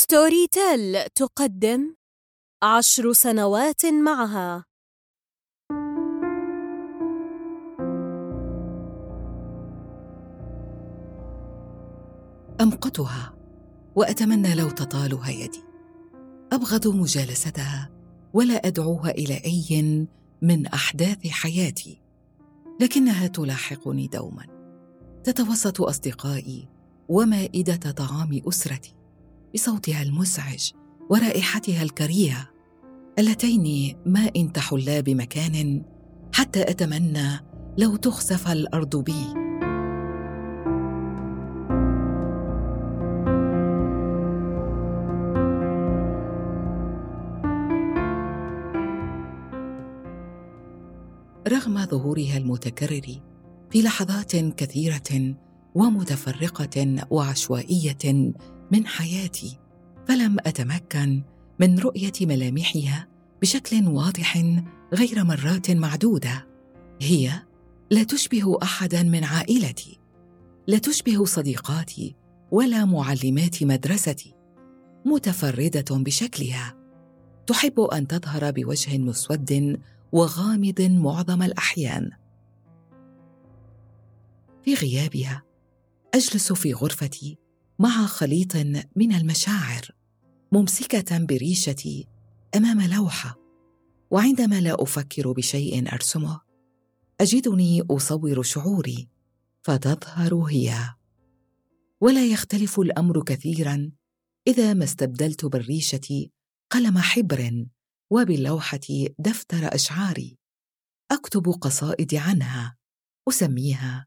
ستوري تيل تقدم عشر سنوات معها. أمقتها وأتمنى لو تطالها يدي. أبغض مجالستها ولا أدعوها إلى أي من أحداث حياتي لكنها تلاحقني دوما. تتوسط أصدقائي ومائدة طعام أسرتي. بصوتها المزعج ورائحتها الكريهة. اللتين ما إن تحلا بمكان حتى أتمنى لو تخسف الأرض بي. رغم ظهورها المتكرر في لحظات كثيرة ومتفرقة وعشوائية من حياتي فلم أتمكن من رؤية ملامحها بشكل واضح غير مرات معدودة. هي لا تشبه احدا من عائلتي. لا تشبه صديقاتي ولا معلمات مدرستي. متفردة بشكلها. تحب أن تظهر بوجه مسود وغامض معظم الأحيان. في غيابها أجلس في غرفتي مع خليط من المشاعر ممسكة بريشتي أمام لوحة وعندما لا أفكر بشيء أرسمه أجدني أصور شعوري فتظهر هي. ولا يختلف الأمر كثيرا إذا ما استبدلت بالريشه قلم حبر وباللوحة دفتر أشعاري أكتب قصائدي عنها أسميها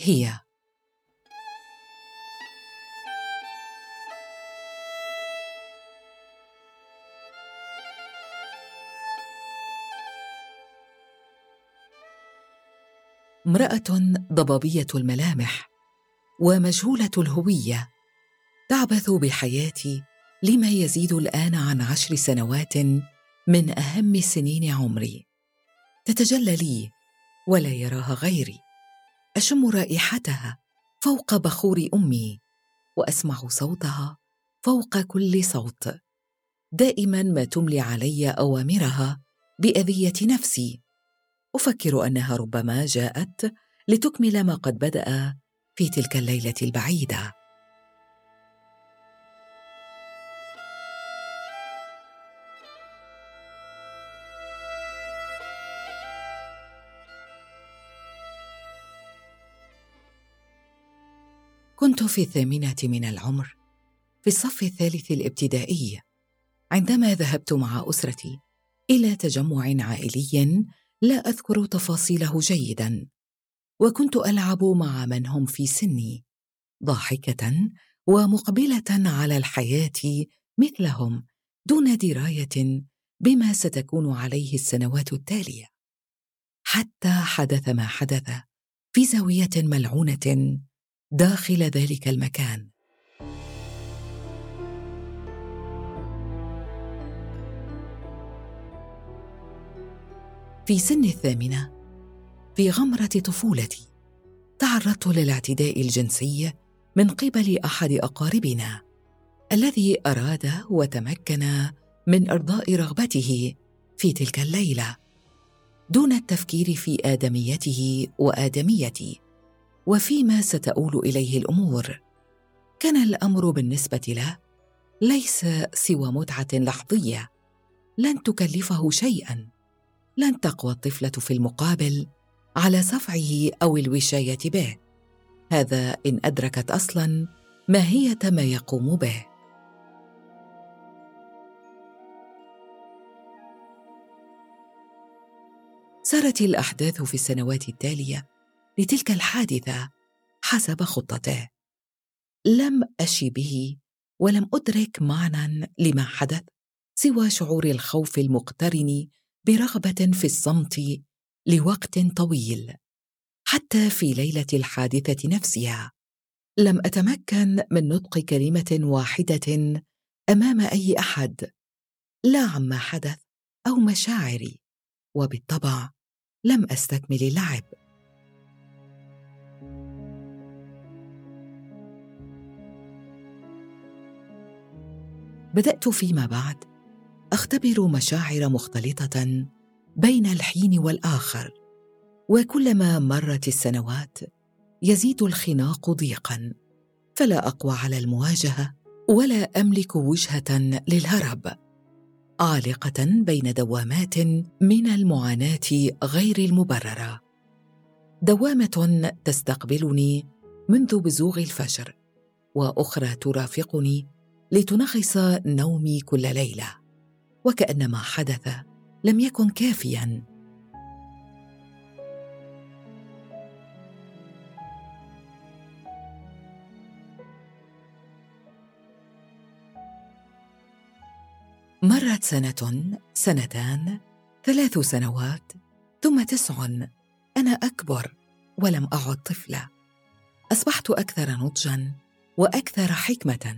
هي. امرأة ضبابية الملامح ومجهولة الهوية تعبث بحياتي لما يزيد الآن عن عشر سنوات من أهم سنين عمري. تتجلى لي ولا يراها غيري. أشم رائحتها فوق بخور أمي وأسمع صوتها فوق كل صوت. دائما ما تملي علي أوامرها بأذية نفسي. أفكر أنها ربما جاءت لتكمل ما قد بدأ في تلك الليلة البعيدة. كنت في الثامنة من العمر في الصف الثالث الابتدائي عندما ذهبت مع أسرتي إلى تجمع عائلي لا أذكر تفاصيله جيدا. وكنت ألعب مع من هم في سني ضاحكة ومقبلة على الحياة مثلهم دون دراية بما ستكون عليه السنوات التالية. حتى حدث ما حدث في زاوية ملعونة داخل ذلك المكان. في سن الثامنة في غمرة طفولتي تعرضت للاعتداء الجنسي من قبل أحد أقاربنا الذي أراد وتمكن من إرضاء رغبته في تلك الليلة دون التفكير في آدميته وآدميتي وفيما ستؤول إليه الأمور. كان الأمر بالنسبة له ليس سوى متعة لحظية لن تكلفه شيئا. لن تقوى الطفلة في المقابل على صفعه أو الوشاية به. هذا إن أدركت أصلا ماهيه ما يقوم به. سارت الأحداث في السنوات التالية لتلك الحادثة حسب خطته. لم أشي به ولم أدرك معنى لما حدث سوى شعور الخوف المقترن برغبة في الصمت لوقت طويل حتى في ليلة الحادثة نفسها. لم أتمكن من نطق كلمة واحدة أمام أي أحد لا عما حدث أو مشاعري وبالطبع لم أستكمل اللعب. بدأت فيما بعد أختبر مشاعر مختلطة بين الحين والآخر وكلما مرت السنوات يزيد الخناق ضيقا فلا أقوى على المواجهة ولا أملك وجهة للهرب. عالقة بين دوامات من المعاناة غير المبررة. دوامة تستقبلني منذ بزوغ الفجر وأخرى ترافقني لتنغص نومي كل ليلة. وكان ما حدث لم يكن كافيا. مرت سنة سنتان ثلاث سنوات ثم تسع. أنا أكبر ولم أعد طفلة. أصبحت أكثر نضجا وأكثر حكمة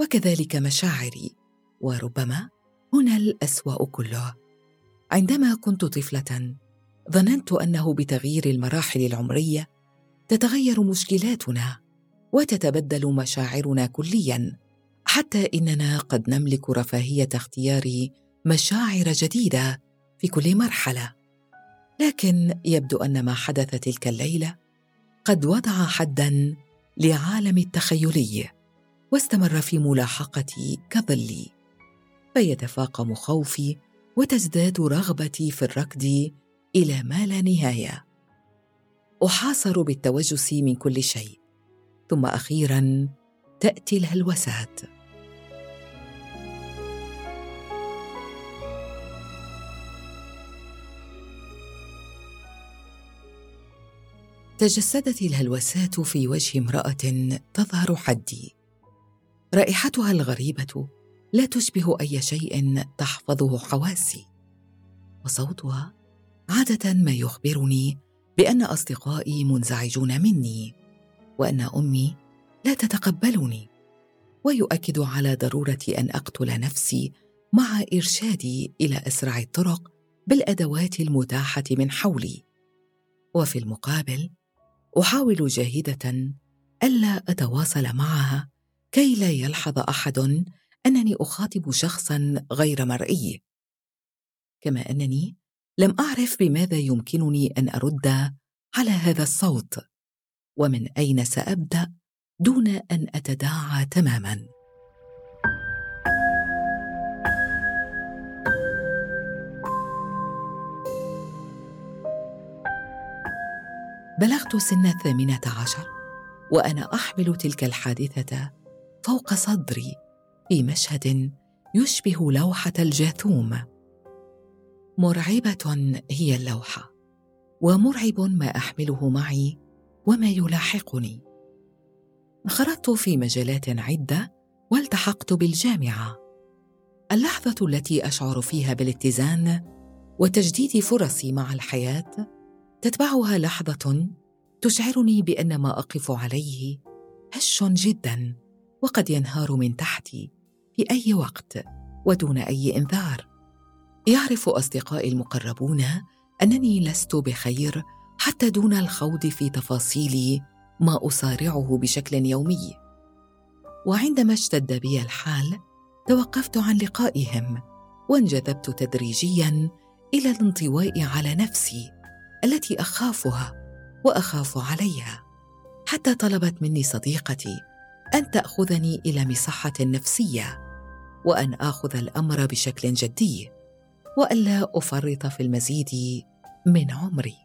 وكذلك مشاعري وربما هنا الأسوأ كله. عندما كنت طفلة ظننت أنه بتغيير المراحل العمرية تتغير مشكلاتنا وتتبدل مشاعرنا كليا حتى إننا قد نملك رفاهية اختيار مشاعر جديدة في كل مرحلة. لكن يبدو أن ما حدث تلك الليلة قد وضع حدا لعالم التخيلي واستمر في ملاحقتي كظلي. فيتفاقم خوفي وتزداد رغبتي في الركض إلى ما لا نهاية. أحاصر بالتوجس من كل شيء. ثم أخيرا تأتي الهلوسات. تجسدت الهلوسات في وجه امرأة تظهر حدي. رائحتها الغريبة لا تشبه أي شيء تحفظه حواسي. وصوتها عادة ما يخبرني بأن أصدقائي منزعجون مني وأن أمي لا تتقبلني ويؤكد على ضرورة أن أقتل نفسي مع إرشادي إلى أسرع الطرق بالأدوات المتاحة من حولي. وفي المقابل أحاول جاهدة ألا أتواصل معها كي لا يلحظ أحد أنني أخاطب شخصا غير مرئي. كما أنني لم أعرف بماذا يمكنني أن أرد على هذا الصوت ومن أين سأبدأ دون أن أتداعى تماما. بلغت سن الثامنة عشر وأنا أحمل تلك الحادثة فوق صدري. في مشهد يشبه لوحة الجاثوم. مرعبة هي اللوحة ومرعب ما أحمله معي وما يلاحقني. انخرطت في مجالات عدة والتحقت بالجامعة. اللحظة التي أشعر فيها بالاتزان وتجديد فرصي مع الحياة تتبعها لحظة تشعرني بأن ما أقف عليه هش جدا وقد ينهار من تحتي. في أي وقت ودون أي إنذار. يعرف أصدقائي المقربون أنني لست بخير حتى دون الخوض في تفاصيل ما أصارعه بشكل يومي. وعندما اشتد بي الحال توقفت عن لقائهم وانجذبت تدريجيا إلى الانطواء على نفسي التي أخافها وأخاف عليها حتى طلبت مني صديقتي أن تأخذني إلى مصحه نفسية. وأن آخذ الأمر بشكل جدي وألا أفرط في المزيد من عمري.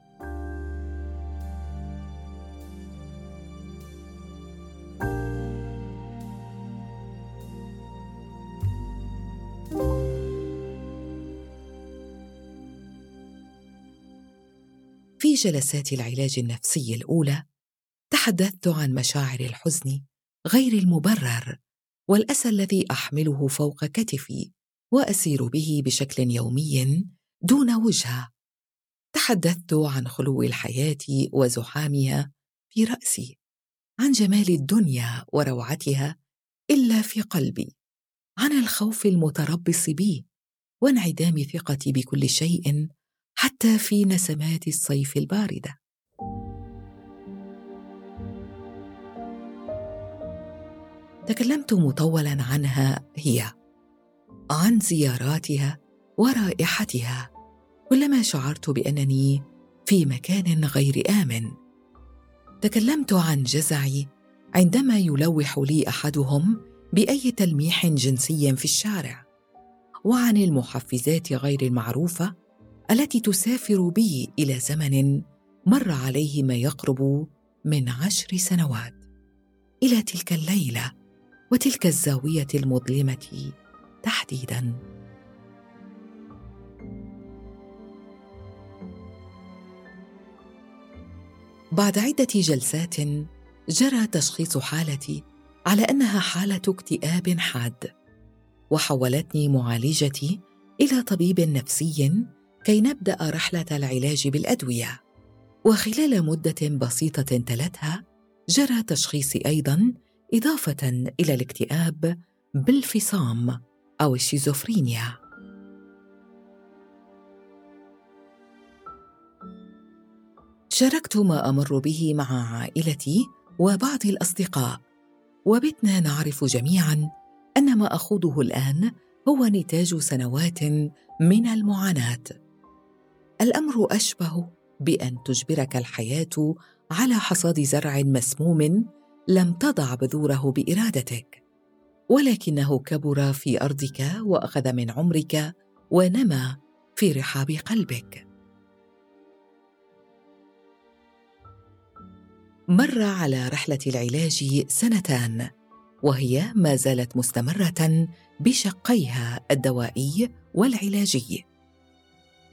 في جلسات العلاج النفسي الأولى تحدثت عن مشاعر الحزن غير المبرر والأسى الذي أحمله فوق كتفي وأسير به بشكل يومي دون وجهة. تحدثت عن خلو الحياة وزحامها في رأسي عن جمال الدنيا وروعتها إلا في قلبي عن الخوف المتربص بي وانعدام ثقتي بكل شيء حتى في نسمات الصيف الباردة. تكلمت مطولا عنها هي عن زياراتها ورائحتها كلما شعرت بأنني في مكان غير آمن. تكلمت عن جزعي عندما يلوح لي أحدهم بأي تلميح جنسي في الشارع وعن المحفزات غير المعروفة التي تسافر بي إلى زمن مر عليه ما يقرب من عشر سنوات. إلى تلك الليلة وتلك الزاوية المظلمة تحديدا. بعد عدة جلسات جرى تشخيص حالتي على أنها حالة اكتئاب حاد وحولتني معالجتي إلى طبيب نفسي كي نبدأ رحلة العلاج بالأدوية. وخلال مدة بسيطة تلتها جرى تشخيصي أيضا إضافة إلى الاكتئاب بالفصام أو الشيزوفرينيا. شاركت ما أمر به مع عائلتي وبعض الأصدقاء وبتنا نعرف جميعا أن ما أخوضه الآن هو نتاج سنوات من المعاناة. الأمر أشبه بأن تجبرك الحياة على حصاد زرع مسموم لم تضع بذوره بإرادتك ولكنه كبر في أرضك وأخذ من عمرك ونما في رحاب قلبك. مر على رحلة العلاج سنتان وهي ما زالت مستمرة بشقيها الدوائي والعلاجي.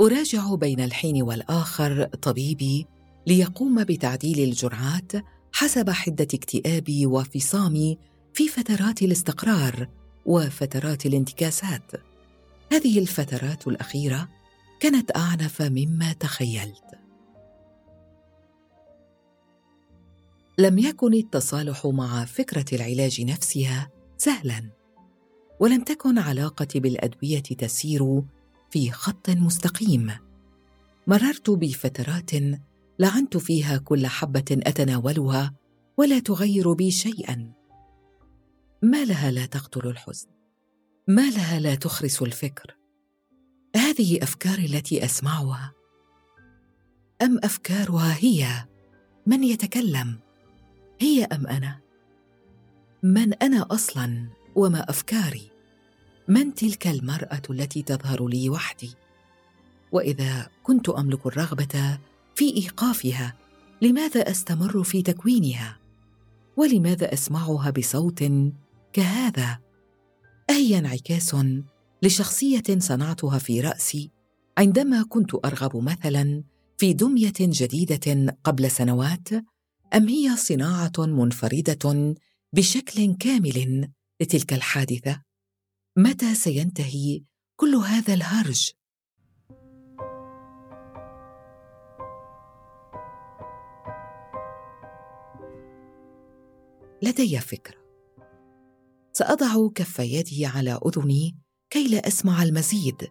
أراجع بين الحين والآخر طبيبي ليقوم بتعديل الجرعات حسب حدة اكتئابي وفصامي في فترات الاستقرار وفترات الانتكاسات. هذه الفترات الأخيرة كانت أعنف مما تخيلت. لم يكن التصالح مع فكرة العلاج نفسها سهلا ولم تكن علاقتي بالأدوية تسير في خط مستقيم. مررت بفترات لعنت فيها كل حبة أتناولها ولا تغير بي شيئا. ما لها لا تقتل الحزن ما لها لا تخرس الفكر. هذه افكاري التي أسمعها. أم أفكارها هي من يتكلم؟ هي أم أنا؟ من أنا أصلا وما أفكاري؟ من تلك المرأة التي تظهر لي وحدي؟ وإذا كنت أملك الرغبة في إيقافها. لماذا أستمر في تكوينها؟ ولماذا أسمعها بصوت كهذا؟ اهي انعكاس لشخصية صنعتها في رأسي عندما كنت أرغب مثلا في دمية جديدة قبل سنوات أم هي صناعة منفردة بشكل كامل لتلك الحادثة؟ متى سينتهي كل هذا الهرج؟ لدي فكرة. سأضع كف يدي على أذني كي لا أسمع المزيد.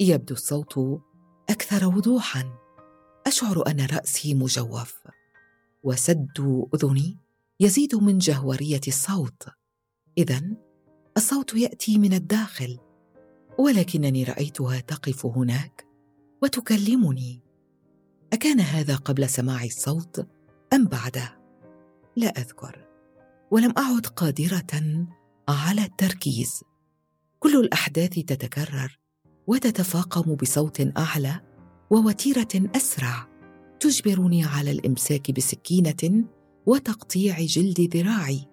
يبدو الصوت أكثر وضوحا. أشعر أن رأسي مجوف. وسد أذني يزيد من جهورية الصوت. اذا الصوت يأتي من الداخل. ولكنني رأيتها تقف هناك وتكلمني. أكان هذا قبل سماع الصوت أم بعده؟ لا أذكر. ولم أعد قادرة على التركيز. كل الأحداث تتكرر وتتفاقم بصوت أعلى ووتيرة أسرع تجبرني على الإمساك بسكينة وتقطيع جلد ذراعي.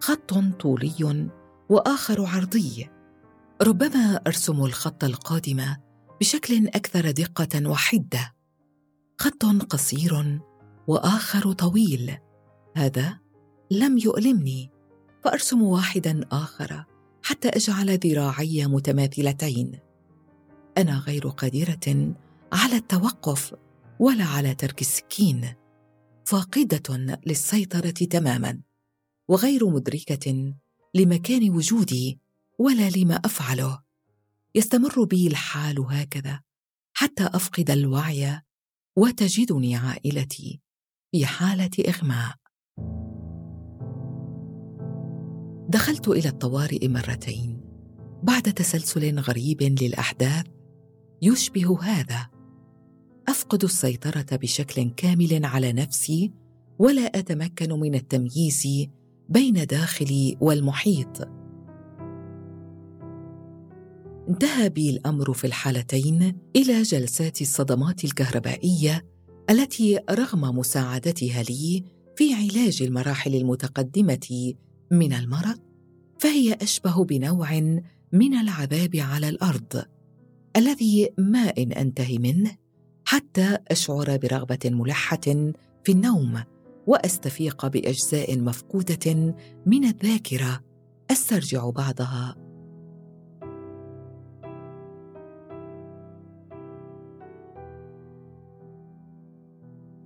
خط طولي وآخر عرضي. ربما أرسم الخط القادم بشكل أكثر دقة وحدة. خط قصير وآخر طويل. هذا لم يؤلمني. فأرسم واحدا آخر حتى أجعل ذراعي متماثلتين. أنا غير قادرة على التوقف ولا على ترك السكين. فاقدة للسيطرة تماما. وغير مدركة لمكان وجودي ولا لما أفعله. يستمر بي الحال هكذا حتى أفقد الوعي وتجدني عائلتي في حالة إغماء. دخلت إلى الطوارئ مرتين بعد تسلسل غريب للأحداث يشبه هذا. أفقد السيطرة بشكل كامل على نفسي ولا أتمكن من التمييز بين داخلي والمحيط. انتهى بي الأمر في الحالتين إلى جلسات الصدمات الكهربائية التي رغم مساعدتها لي في علاج المراحل المتقدمة من المرض فهي أشبه بنوع من العذاب على الأرض الذي ما إن أنتهي منه حتى أشعر برغبة ملحة في النوم وأستفيق بأجزاء مفقودة من الذاكرة أسترجع بعضها.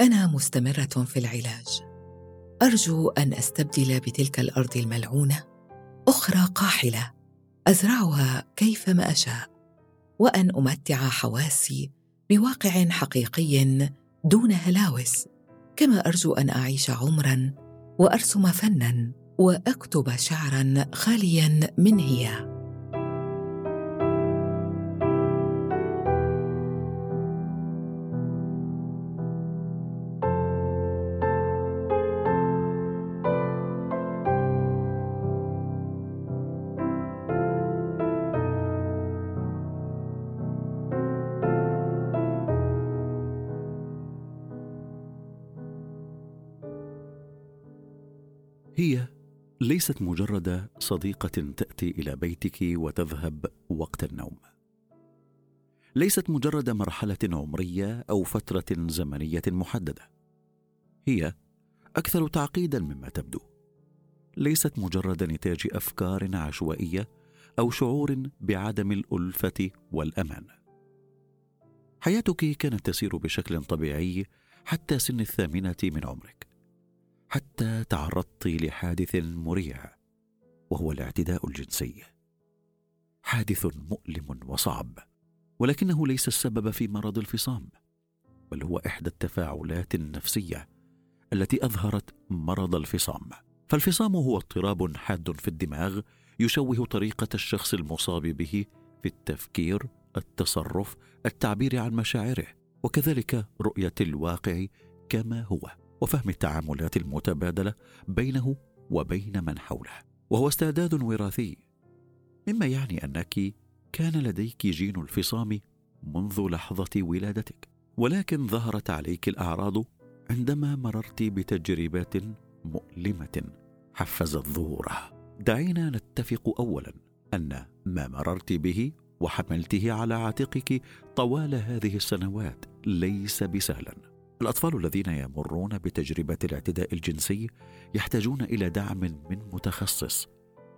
أنا مستمرة في العلاج. أرجو أن أستبدل بتلك الأرض الملعونة أخرى قاحلة أزرعها كيفما أشاء وأن أمتع حواسي بواقع حقيقي دون هلاوس. كما أرجو أن أعيش عمرا وأرسم فنا وأكتب شعرا خاليا من هيام ليست مجرد صديقة تأتي إلى بيتك وتذهب وقت النوم. ليست مجرد مرحلة عمرية أو فترة زمنية محددة. هي أكثر تعقيدا مما تبدو. ليست مجرد نتاج أفكار عشوائية أو شعور بعدم الألفة والأمان. حياتك كانت تسير بشكل طبيعي حتى سن الثامنة من عمرك. حتى تعرضت لحادث مريع وهو الاعتداء الجنسي. حادث مؤلم وصعب ولكنه ليس السبب في مرض الفصام بل هو إحدى التفاعلات النفسية التي أظهرت مرض الفصام. فالفصام هو اضطراب حاد في الدماغ يشوه طريقة الشخص المصاب به في التفكير التصرف التعبير عن مشاعره وكذلك رؤية الواقع كما هو. وفهم التعاملات المتبادلة بينه وبين من حوله وهو استعداد وراثي. مما يعني أنك كان لديك جين الفصام منذ لحظة ولادتك ولكن ظهرت عليك الأعراض عندما مررت بتجربات مؤلمة حفزت ظهورها دعينا نتفق اولا أن ما مررت به وحملته على عاتقك طوال هذه السنوات ليس بسهلا. الأطفال الذين يمرون بتجربة الاعتداء الجنسي يحتاجون إلى دعم من متخصص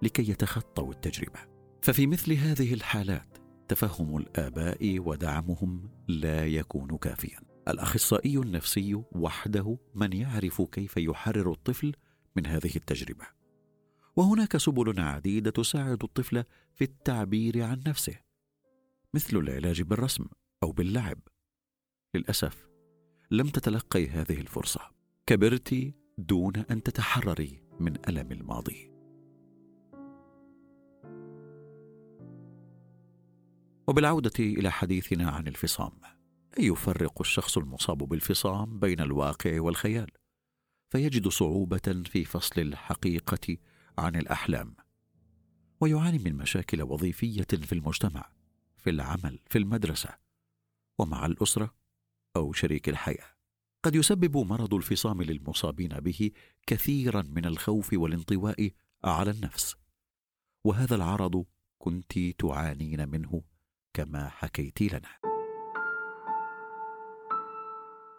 لكي يتخطوا التجربة. ففي مثل هذه الحالات تفهم الآباء ودعمهم لا يكون كافيا. الأخصائي النفسي وحده من يعرف كيف يحرر الطفل من هذه التجربة. وهناك سبل عديدة تساعد الطفل في التعبير عن نفسه مثل العلاج بالرسم أو باللعب. للأسف لم تتلقي هذه الفرصة. كبرت دون أن تتحرري من ألم الماضي. وبالعودة إلى حديثنا عن الفصام يفرق الشخص المصاب بالفصام بين الواقع والخيال فيجد صعوبة في فصل الحقيقة عن الأحلام ويعاني من مشاكل وظيفية في المجتمع في العمل في المدرسة ومع الأسرة أو شريك الحياة. قد يسبب مرض الفصام للمصابين به كثيرا من الخوف والانطواء على النفس. وهذا العرض كنت تعانين منه كما حكيت لنا.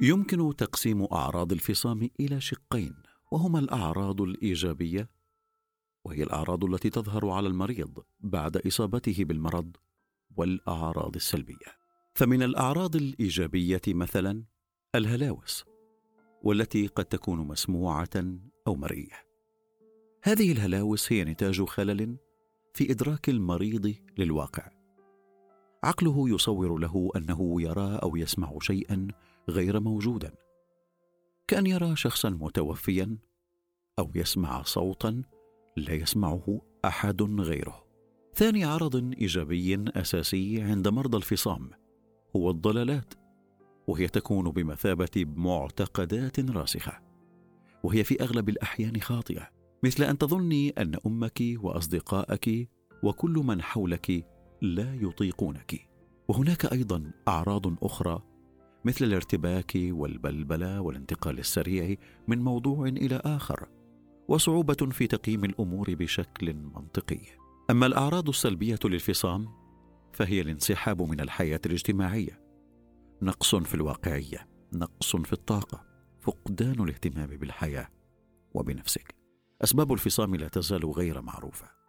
يمكن تقسيم أعراض الفصام إلى شقين وهما الأعراض الإيجابية وهي الأعراض التي تظهر على المريض بعد إصابته بالمرض والأعراض السلبية. فمن الأعراض الإيجابية مثلا الهلاوس والتي قد تكون مسموعة أو مرئيه هذه الهلاوس هي نتاج خلل في إدراك المريض للواقع. عقله يصور له أنه يرى أو يسمع شيئا غير موجودا. كأن يرى شخصا متوفيا أو يسمع صوتا لا يسمعه أحد غيره. ثاني عرض إيجابي أساسي عند مرضى الفصام هو الضلالات وهي تكون بمثابة معتقدات راسخة وهي في أغلب الأحيان خاطئة مثل أن تظني أن أمك وأصدقائك وكل من حولك لا يطيقونك. وهناك أيضا أعراض أخرى مثل الارتباك والبلبلة والانتقال السريع من موضوع إلى آخر وصعوبة في تقييم الأمور بشكل منطقي. أما الأعراض السلبية للفصام فهي الانسحاب من الحياة الاجتماعية. نقص في الواقعية نقص في الطاقة فقدان الاهتمام بالحياة وبنفسك. أسباب الفصام لا تزال غير معروفة.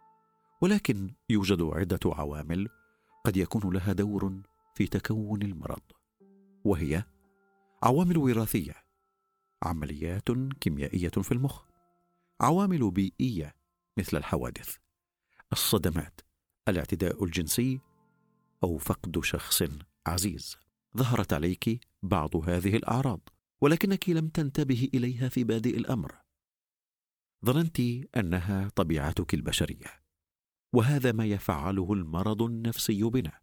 ولكن يوجد عدة عوامل قد يكون لها دور في تكون المرض وهي عوامل وراثية عمليات كيميائية في المخ عوامل بيئية مثل الحوادث الصدمات الاعتداء الجنسي أو فقد شخص عزيز. ظهرت عليك بعض هذه الأعراض ولكنك لم تنتبهي إليها في بادئ الأمر. ظننت أنها طبيعتك البشرية وهذا ما يفعله المرض النفسي بنا.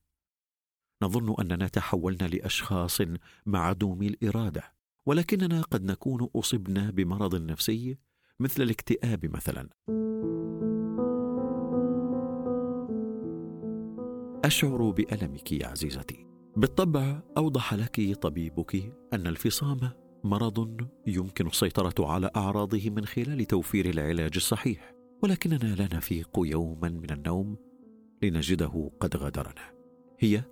نظن أننا تحولنا لأشخاص معدومي الإرادة ولكننا قد نكون أصبنا بمرض نفسي مثل الاكتئاب مثلا. أشعر بألمك يا عزيزتي. بالطبع أوضح لك طبيبك أن الفصام مرض يمكن السيطرة على أعراضه من خلال توفير العلاج الصحيح ولكننا لا نفيق يوما من النوم لنجده قد غادرنا هي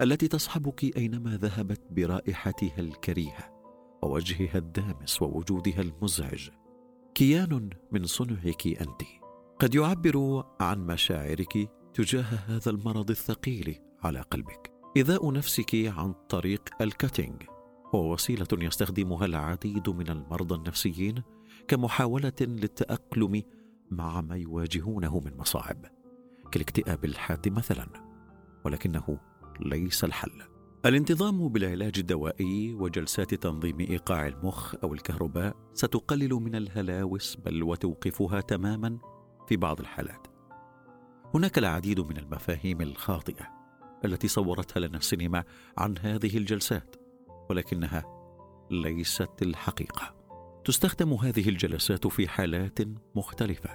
التي تصحبك أينما ذهبت برائحتها الكريهة ووجهها الدامس ووجودها المزعج. كيان من صنعك أنت. قد يعبر عن مشاعرك تجاه هذا المرض الثقيل على قلبك. إيذاء نفسك عن طريق الكاتينج. هو وسيلة يستخدمها العديد من المرضى النفسيين كمحاولة للتأقلم مع ما يواجهونه من مصاعب. كالاكتئاب الحاد مثلا. ولكنه ليس الحل. الانتظام بالعلاج الدوائي وجلسات تنظيم إيقاع المخ أو الكهرباء ستقلل من الهلاوس بل وتوقفها تماما في بعض الحالات. هناك العديد من المفاهيم الخاطئة التي صورتها لنا السينما عن هذه الجلسات ولكنها ليست الحقيقة. تستخدم هذه الجلسات في حالات مختلفة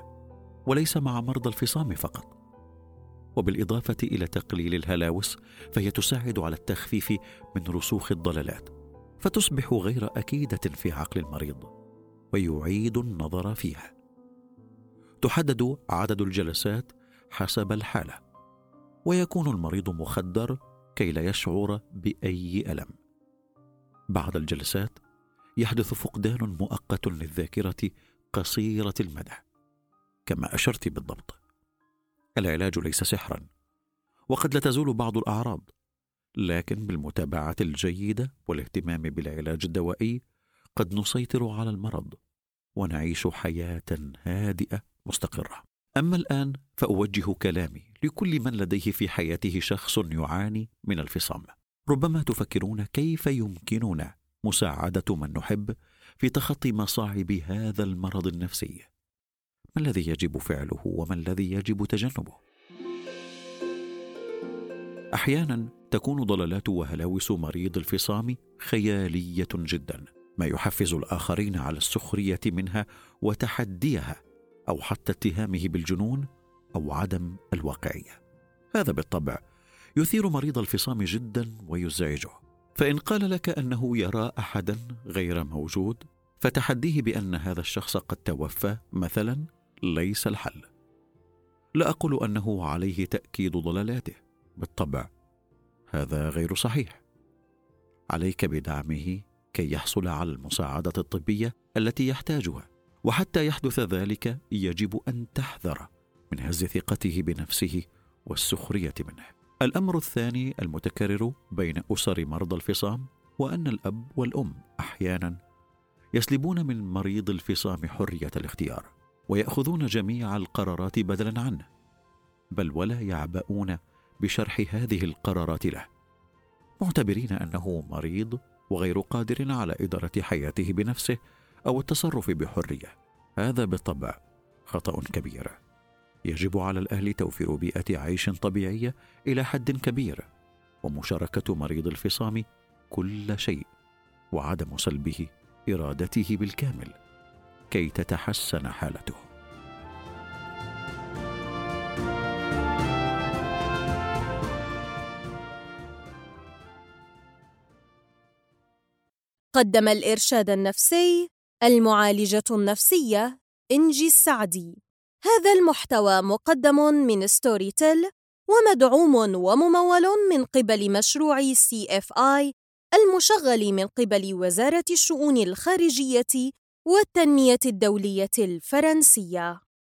وليس مع مرضى الفصام فقط. وبالإضافة إلى تقليل الهلاوس فهي تساعد على التخفيف من رسوخ الضلالات فتصبح غير أكيدة في عقل المريض ويعيد النظر فيها. تحدد عدد الجلسات حسب الحالة. ويكون المريض مخدر كي لا يشعر بأي ألم. بعد الجلسات يحدث فقدان مؤقت للذاكرة قصيرة المدى. كما أشرت بالضبط. العلاج ليس سحرا. وقد لا تزول بعض الأعراض. لكن بالمتابعة الجيدة والاهتمام بالعلاج الدوائي قد نسيطر على المرض. ونعيش حياة هادئة مستقرة. أما الآن فأوجه كلامي لكل من لديه في حياته شخص يعاني من الفصام. ربما تفكرون كيف يمكننا مساعدة من نحب في تخطي مصاعب هذا المرض النفسي؟ ما الذي يجب فعله وما الذي يجب تجنبه؟ أحيانا تكون ضلالات وهلاوس مريض الفصام خيالية جدا ما يحفز الآخرين على السخرية منها وتحديها أو حتى اتهامه بالجنون أو عدم الواقعية. هذا بالطبع يثير مريض الفصام جدا ويزعجه. فإن قال لك أنه يرى احدا غير موجود فتحديه بأن هذا الشخص قد توفى مثلا ليس الحل. لا أقول أنه عليه تأكيد ضلالاته. بالطبع هذا غير صحيح. عليك بدعمه كي يحصل على المساعدة الطبية التي يحتاجها. وحتى يحدث ذلك يجب أن تحذر من هز ثقته بنفسه والسخرية منه. الأمر الثاني المتكرر بين أسر مرضى الفصام وأن الأب والأم أحيانا يسلبون من مريض الفصام حرية الاختيار ويأخذون جميع القرارات بدلا عنه بل ولا يعبؤون بشرح هذه القرارات له معتبرين أنه مريض وغير قادر على إدارة حياته بنفسه أو التصرف بحرية. هذا بالطبع خطأ كبير. يجب على الأهل توفير بيئة عيش طبيعيه إلى حد كبير ومشاركة مريض الفصام كل شيء وعدم سلبه إرادته بالكامل كي تتحسن حالته. قدم الإرشاد النفسي المعالجة النفسية إنجي السعدي. هذا المحتوى مقدم من Storytel ومدعوم وممول من قبل مشروع CFI المشغل من قبل وزارة الشؤون الخارجية والتنمية الدولية الفرنسية.